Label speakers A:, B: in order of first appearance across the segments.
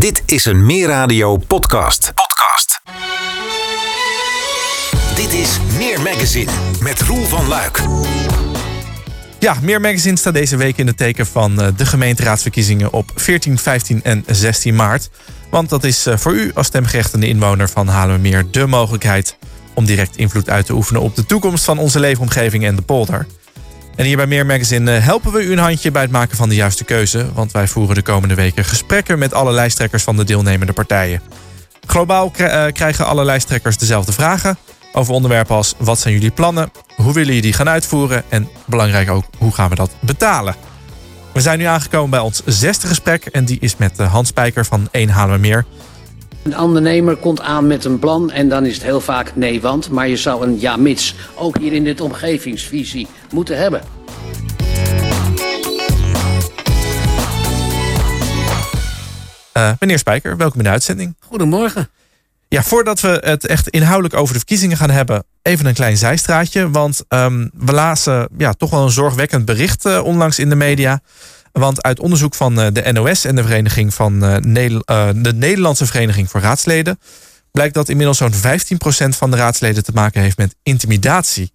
A: Dit is een Meer Radio podcast. Podcast. Dit is Meer Magazine met Roel van Luik.
B: Ja, Meer Magazine staat deze week in het teken van eh, de gemeenteraadsverkiezingen op 14, 15 en 16 maart. Want dat is eh, voor u als stemgerechtigde inwoner van Haarlemmermeer de mogelijkheid om direct invloed uit te oefenen op de toekomst van onze leefomgeving en de polder. En hier bij Meer Magazine eh, helpen we u een handje bij het maken van de juiste keuze. Want wij voeren de komende weken gesprekken met alle lijsttrekkers van de deelnemende partijen. Globaal eh, krijgen alle lijsttrekkers dezelfde vragen over onderwerpen als wat zijn jullie plannen, hoe willen jullie die gaan uitvoeren en belangrijk ook hoe gaan we dat betalen. We zijn nu aangekomen bij ons zesde gesprek en die is met eh, Hans Spijker van 1 Meer.
C: Een ondernemer komt aan met een plan en dan is het heel vaak nee, want. Maar je zou een ja, mits ook hier in dit omgevingsvisie moeten hebben.
B: Uh, meneer Spijker, welkom in de uitzending.
C: Goedemorgen.
B: Ja, voordat we het echt inhoudelijk over de verkiezingen gaan hebben, even een klein zijstraatje. Want um, we lazen ja, toch wel een zorgwekkend bericht uh, onlangs in de media. Want uit onderzoek van uh, de NOS en de, vereniging van, uh, de Nederlandse Vereniging voor Raadsleden blijkt dat inmiddels zo'n 15% van de raadsleden te maken heeft met intimidatie.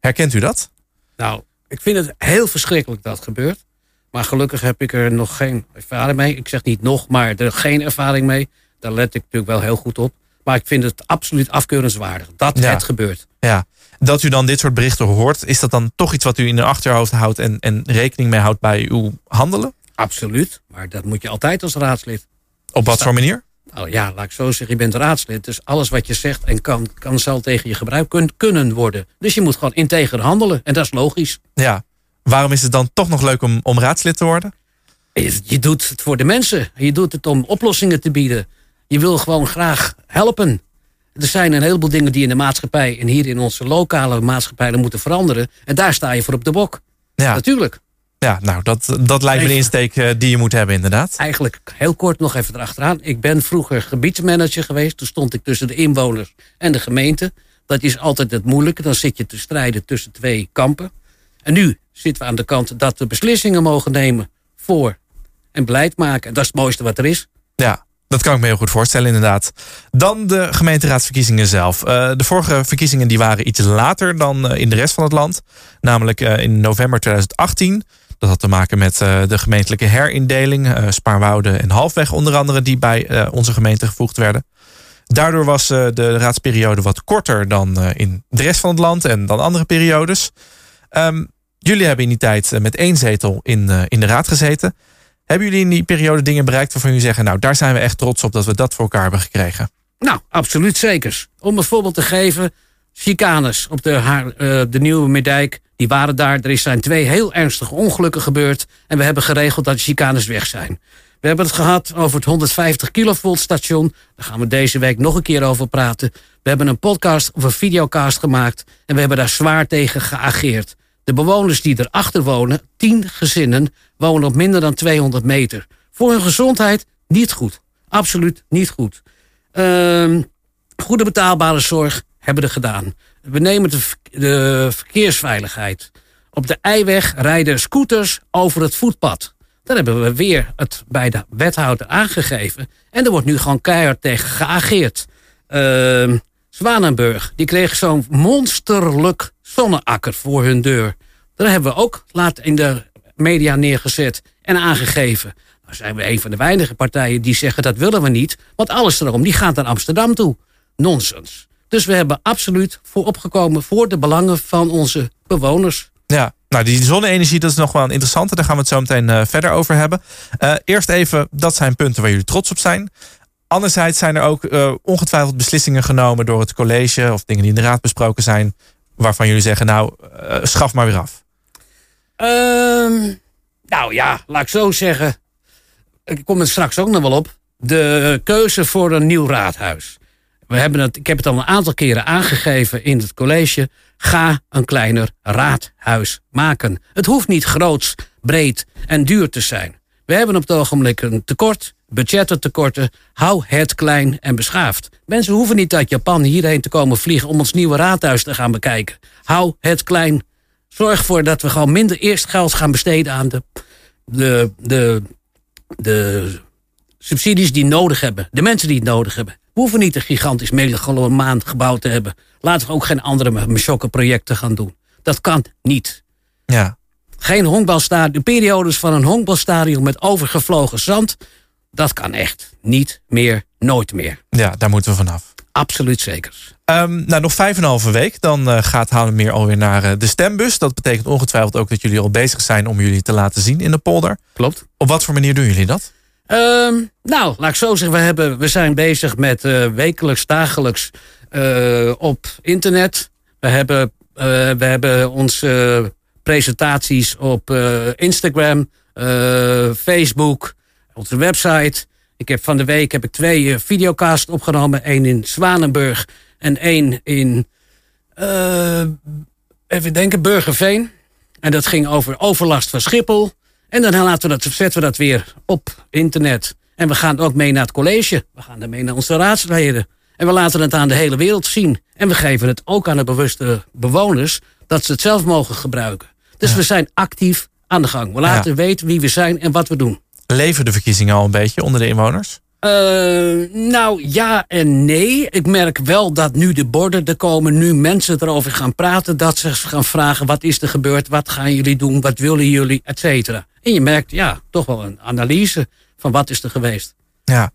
B: Herkent u dat?
C: Nou, ik vind het heel verschrikkelijk dat gebeurt. Maar gelukkig heb ik er nog geen ervaring mee. Ik zeg niet nog, maar er geen ervaring mee. Daar let ik natuurlijk wel heel goed op. Maar ik vind het absoluut afkeurenswaardig dat het gebeurt.
B: Ja, dat u dan dit soort berichten hoort, is dat dan toch iets wat u in uw achterhoofd houdt en, en rekening mee houdt bij uw handelen?
C: Absoluut, maar dat moet je altijd als raadslid.
B: Op wat voor manier?
C: Nou ja, laat ik zo zeggen, je bent raadslid. Dus alles wat je zegt en kan, kan zal tegen je gebruik kunnen worden. Dus je moet gewoon integer handelen. En dat is logisch.
B: Ja. Waarom is het dan toch nog leuk om, om raadslid te worden?
C: Je, je doet het voor de mensen. Je doet het om oplossingen te bieden. Je wil gewoon graag helpen. Er zijn een heleboel dingen die in de maatschappij... en hier in onze lokale maatschappij moeten veranderen. En daar sta je voor op de bok. Ja. Natuurlijk.
B: Ja, nou, dat, dat lijkt me de insteek eh, die je moet hebben, inderdaad.
C: Eigenlijk heel kort nog even erachteraan. Ik ben vroeger gebiedsmanager geweest. Toen stond ik tussen de inwoners en de gemeente. Dat is altijd het moeilijke. Dan zit je te strijden tussen twee kampen. En nu zitten we aan de kant dat we beslissingen mogen nemen voor en beleid maken. En dat is het mooiste wat er is.
B: Ja, dat kan ik me heel goed voorstellen, inderdaad. Dan de gemeenteraadsverkiezingen zelf. Uh, de vorige verkiezingen die waren iets later dan uh, in de rest van het land. Namelijk uh, in november 2018. Dat had te maken met de gemeentelijke herindeling. Spaarwouden en Halfweg onder andere, die bij onze gemeente gevoegd werden. Daardoor was de raadsperiode wat korter dan in de rest van het land en dan andere periodes. Um, jullie hebben in die tijd met één zetel in, in de raad gezeten. Hebben jullie in die periode dingen bereikt waarvan jullie zeggen... nou, daar zijn we echt trots op dat we dat voor elkaar hebben gekregen?
C: Nou, absoluut zeker. Om een voorbeeld te geven... chicanes op de, uh, de Nieuwe Meerdijk, die waren daar. Er zijn twee heel ernstige ongelukken gebeurd... en we hebben geregeld dat de chicanes weg zijn. We hebben het gehad over het 150 kilovolt station. Daar gaan we deze week nog een keer over praten. We hebben een podcast of een videocast gemaakt... en we hebben daar zwaar tegen geageerd. De bewoners die erachter wonen, tien gezinnen, wonen op minder dan 200 meter. Voor hun gezondheid niet goed. Absoluut niet goed. Uh, goede betaalbare zorg hebben we gedaan. We nemen de, de verkeersveiligheid. Op de Eiweg rijden scooters over het voetpad. Daar hebben we weer het bij de wethouder aangegeven. En er wordt nu gewoon keihard tegen geageerd. Uh, Zwanenburg, die kreeg zo'n monsterlijk zonneakker voor hun deur. Dat hebben we ook laat in de media neergezet en aangegeven. Nou zijn we een van de weinige partijen die zeggen dat willen we niet. Want alles erom, die gaat naar Amsterdam toe. Nonsens. Dus we hebben absoluut voor opgekomen voor de belangen van onze bewoners.
B: Ja, nou die zonne-energie dat is nog wel een interessante. Daar gaan we het zo meteen uh, verder over hebben. Uh, eerst even, dat zijn punten waar jullie trots op zijn. Anderzijds zijn er ook uh, ongetwijfeld beslissingen genomen door het college... of dingen die in de raad besproken zijn... waarvan jullie zeggen, nou, schaf maar weer af.
C: Ehm, nou ja, laat ik zo zeggen. Ik kom er straks ook nog wel op. De keuze voor een nieuw raadhuis. We hebben het, ik heb het al een aantal keren aangegeven in het college. Ga een kleiner raadhuis maken. Het hoeft niet groots, breed en duur te zijn. We hebben op het ogenblik een tekort, budgettentekorten. Hou het klein en beschaafd. Mensen hoeven niet uit Japan hierheen te komen vliegen om ons nieuwe raadhuis te gaan bekijken. Hou het klein Zorg ervoor dat we gewoon minder eerst geld gaan besteden aan de, de, de, subsidies die nodig hebben. De mensen die het nodig hebben. We hoeven niet een gigantisch megalomaan gebouw te hebben. Laten we ook geen andere projecten gaan doen. Dat kan niet.
B: Ja.
C: Geen honkbalstadion. Periodes van een honkbalstadion met overgevlogen zand. Dat kan echt niet meer, nooit meer.
B: Ja, daar moeten we vanaf.
C: Absoluut zeker.
B: Um, nou, nog vijf en een halve week. Dan uh, gaat Haarlemmeer alweer naar uh, de stembus. Dat betekent ongetwijfeld ook dat jullie al bezig zijn om jullie te laten zien in de polder.
C: Klopt.
B: Op wat voor manier doen jullie dat?
C: Um, nou, laat ik zo zeggen. We, hebben, we zijn bezig met uh, wekelijks, dagelijks op internet. We hebben, we hebben onze presentaties op Instagram, Facebook, onze website. Ik heb van de week heb ik twee uh, videocasts opgenomen. één in Zwanenburg en één in, even denken, Burgerveen. En dat ging over overlast van Schiphol. En dan laten we dat, zetten we dat weer op internet. En we gaan ook mee naar het college. We gaan ermee naar onze raadsleden. En we laten het aan de hele wereld zien. En we geven het ook aan de bewuste bewoners dat ze het zelf mogen gebruiken. Dus we zijn actief aan de gang. We laten weten wie we zijn en wat we doen.
B: Leven de verkiezingen al een beetje onder de inwoners?
C: Uh, nou ja en nee. Ik merk wel dat nu de borden er komen, nu mensen erover gaan praten, dat ze gaan vragen wat is er gebeurd, wat gaan jullie doen, wat willen jullie, et cetera. En je merkt ja, toch wel een analyse van wat is er geweest.
B: Ja,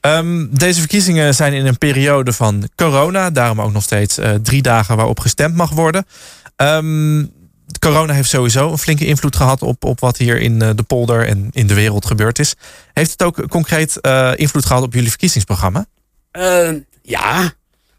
B: um, deze verkiezingen zijn in een periode van corona, daarom ook nog steeds uh, drie dagen waarop gestemd mag worden. Um, corona heeft sowieso een flinke invloed gehad op, op wat hier in eh, de polder en in de wereld gebeurd is. Heeft het ook concreet uh, invloed gehad op jullie verkiezingsprogramma?
C: Uh, ja,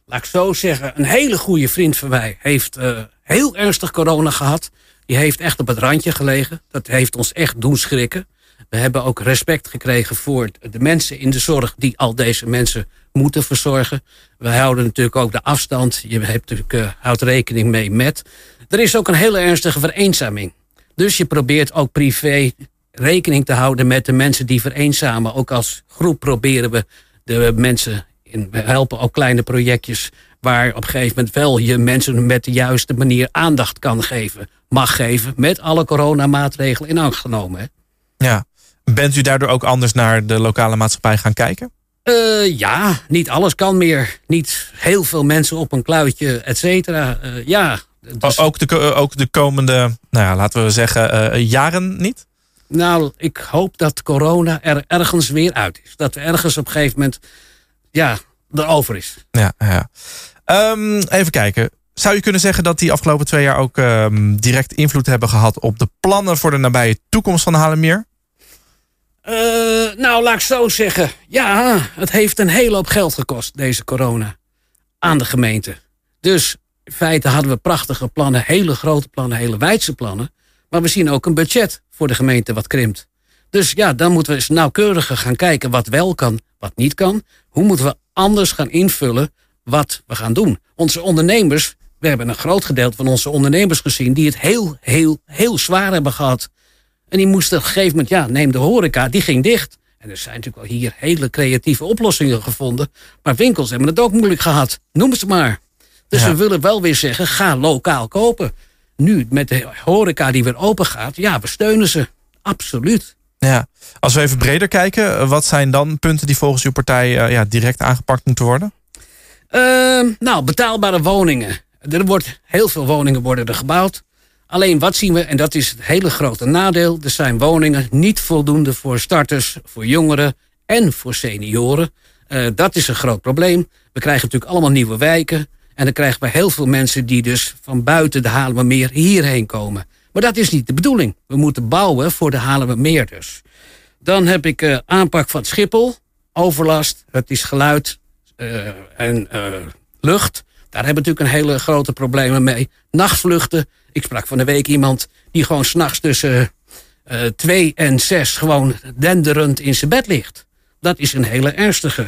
C: laat ik zo zeggen. Een hele goede vriend van mij heeft heel ernstig corona gehad. Die heeft echt op het randje gelegen. Dat heeft ons echt doen schrikken. We hebben ook respect gekregen voor de mensen in de zorg die al deze mensen moeten verzorgen. We houden natuurlijk ook de afstand. Je hebt natuurlijk, houdt rekening mee met. Er is ook een hele ernstige vereenzaming. Dus je probeert ook privé rekening te houden met de mensen die vereenzamen. Ook als groep proberen we de mensen, in, we helpen ook kleine projectjes waar op een gegeven moment wel je mensen met de juiste manier aandacht kan geven, mag geven, met alle coronamaatregelen in acht genomen.
B: Ja. Bent u daardoor ook anders naar de lokale maatschappij gaan kijken?
C: Uh, ja, niet alles kan meer. Niet heel veel mensen op een kluitje, et cetera. Uh, ja,
B: dus... Ook, de, ook de komende, nou ja, laten we zeggen, uh, jaren niet?
C: Nou, ik hoop dat corona er ergens weer uit is. Dat er ergens op een gegeven moment, ja, erover is.
B: Ja, ja. Um, even kijken. Zou je kunnen zeggen dat die afgelopen twee jaar ook um, direct invloed hebben gehad op de plannen voor de nabije toekomst van Haarlemmeer?
C: Uh, nou, laat ik zo zeggen. Ja, het heeft een hele hoop geld gekost, deze corona. Aan de gemeente. Dus in feite hadden we prachtige plannen, hele grote plannen, hele wijdse plannen. Maar we zien ook een budget voor de gemeente wat krimpt. Dus ja, dan moeten we eens nauwkeuriger gaan kijken wat wel kan, wat niet kan. Hoe moeten we anders gaan invullen wat we gaan doen? Onze ondernemers, we hebben een groot gedeelte van onze ondernemers gezien... die het heel, heel, heel zwaar hebben gehad. En die moesten op een gegeven moment, ja, neem de horeca, die ging dicht. En er zijn natuurlijk wel hier hele creatieve oplossingen gevonden. Maar winkels hebben het ook moeilijk gehad. Noem het maar. Dus we willen wel weer zeggen, ga lokaal kopen. Nu, met de horeca die weer open gaat, ja, we steunen ze. Absoluut.
B: Ja, als we even breder kijken, wat zijn dan punten die volgens uw partij uh, ja, direct aangepakt moeten worden?
C: Uh, nou, betaalbare woningen. Er wordt heel veel woningen worden er gebouwd. Alleen wat zien we, en dat is het hele grote nadeel, er zijn woningen niet voldoende voor starters, voor jongeren en voor senioren. Uh, dat is een groot probleem. We krijgen natuurlijk allemaal nieuwe wijken. En dan krijgen we heel veel mensen die dus van buiten de meer hierheen komen. Maar dat is niet de bedoeling. We moeten bouwen voor de meer dus. Dan heb ik uh, aanpak van Schiphol. Overlast, het is geluid uh, en lucht. Daar hebben we natuurlijk een hele grote problemen mee. Nachtvluchten. Ik sprak van de week iemand die gewoon s'nachts tussen twee en zes gewoon denderend in zijn bed ligt. Dat is een hele ernstige.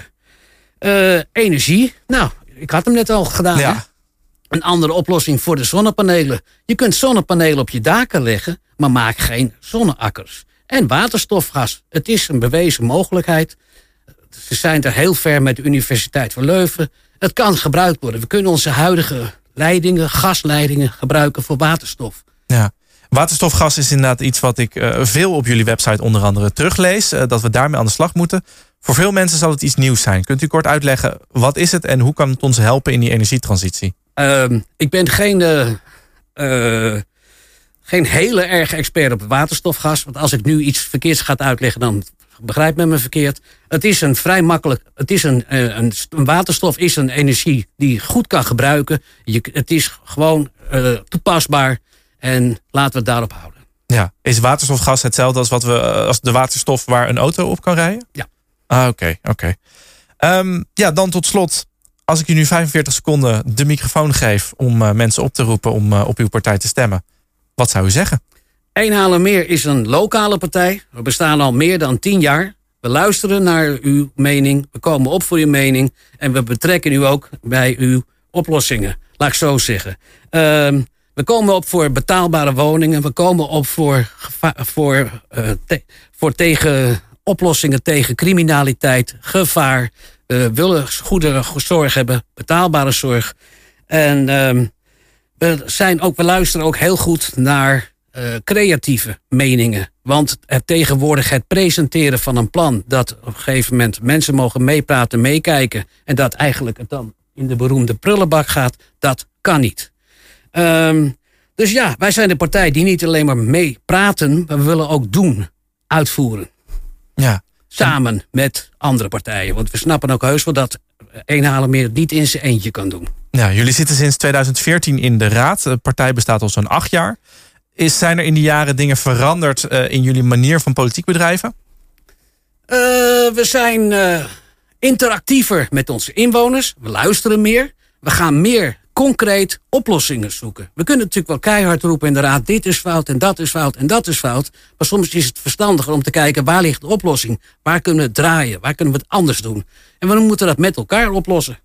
C: energie. Nou, ik had hem net al gedaan. Ja. Een andere oplossing voor de zonnepanelen. Je kunt zonnepanelen op je daken leggen, maar maak geen zonneakkers. En waterstofgas. Het is een bewezen mogelijkheid. Ze zijn er heel ver met de Universiteit van Leuven. Het kan gebruikt worden. We kunnen onze huidige leidingen, gasleidingen gebruiken voor waterstof.
B: Ja. Waterstofgas is inderdaad iets wat ik uh, veel op jullie website onder andere teruglees. Uh, dat we daarmee aan de slag moeten. Voor veel mensen zal het iets nieuws zijn. Kunt u kort uitleggen, wat is het en hoe kan het ons helpen in die energietransitie?
C: Ehm, ik ben geen, uh, geen hele erg expert op waterstofgas. Want als ik nu iets verkeerds ga uitleggen, dan begrijp men me verkeerd. Het is een vrij makkelijk. Het is een, een, een waterstof is een energie die je goed kan gebruiken. Je, het is gewoon uh, toepasbaar. En laten we het daarop houden.
B: Ja, is waterstofgas hetzelfde als, wat we, als de waterstof waar een auto op kan rijden?
C: Ja.
B: Ah, oké, oké. Ehm, ja, dan tot slot. Als ik u nu 45 seconden de microfoon geef om uh, mensen op te roepen om uh, op uw partij te stemmen, wat zou u zeggen?
C: Meer is een lokale partij. We bestaan al meer dan 10 jaar. We luisteren naar uw mening. We komen op voor uw mening. En we betrekken u ook bij uw oplossingen. Laat ik zo zeggen. Uh, we komen op voor betaalbare woningen. We komen op voor, voor, te, voor tegen oplossingen tegen criminaliteit, gevaar. We willen goede zorg hebben, betaalbare zorg. En uh, we, zijn ook, we luisteren ook heel goed naar uh, creatieve meningen. Want het tegenwoordig het presenteren van een plan... dat op een gegeven moment mensen mogen meepraten, meekijken... en dat eigenlijk het dan in de beroemde prullenbak gaat... dat kan niet. Um, dus ja, wij zijn de partij die niet alleen maar meepraten... maar we willen ook doen, uitvoeren.
B: Ja.
C: Samen met andere partijen. Want we snappen ook heus wel dat Eenhalen meer niet in zijn eentje kan doen.
B: Ja, jullie zitten sinds 2014 in de raad. De partij bestaat al zo'n acht jaar. Is, zijn er in die jaren dingen veranderd uh, in jullie manier van politiek bedrijven?
C: Uh, we zijn uh, interactiever met onze inwoners. We luisteren meer. We gaan meer concreet oplossingen zoeken. We kunnen natuurlijk wel keihard roepen in de raad... dit is fout en dat is fout en dat is fout. Maar soms is het verstandiger om te kijken... waar ligt de oplossing? Waar kunnen we het draaien? Waar kunnen we het anders doen? En we moeten dat met elkaar oplossen.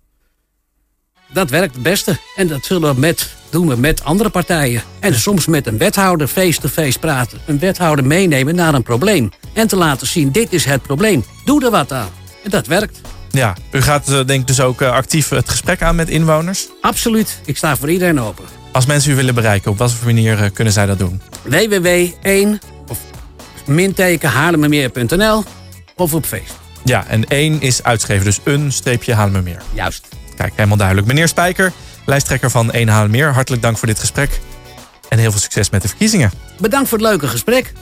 C: Dat werkt het beste. En dat zullen we met, doen we met andere partijen. En soms met een wethouder face-to-face -face praten. Een wethouder meenemen naar een probleem. En te laten zien, dit is het probleem. Doe er wat aan. En dat werkt.
B: Ja, u gaat denk ik dus ook actief het gesprek aan met inwoners?
C: Absoluut. Ik sta voor iedereen open.
B: Als mensen u willen bereiken, op wat voor manier kunnen zij dat doen?
C: www.1 of minteken haarlemmermeer.nl of op Facebook.
B: Ja, en 1 is uitgeschreven, dus een streepje Haarlemmermeer.
C: Juist.
B: Kijk, helemaal duidelijk. Meneer Spijker, lijsttrekker van 1 Haarlemmermeer, hartelijk dank voor dit gesprek. En heel veel succes met de verkiezingen.
C: Bedankt voor het leuke gesprek.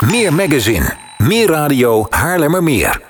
A: Meer magazine, meer radio Haarlemmermeer.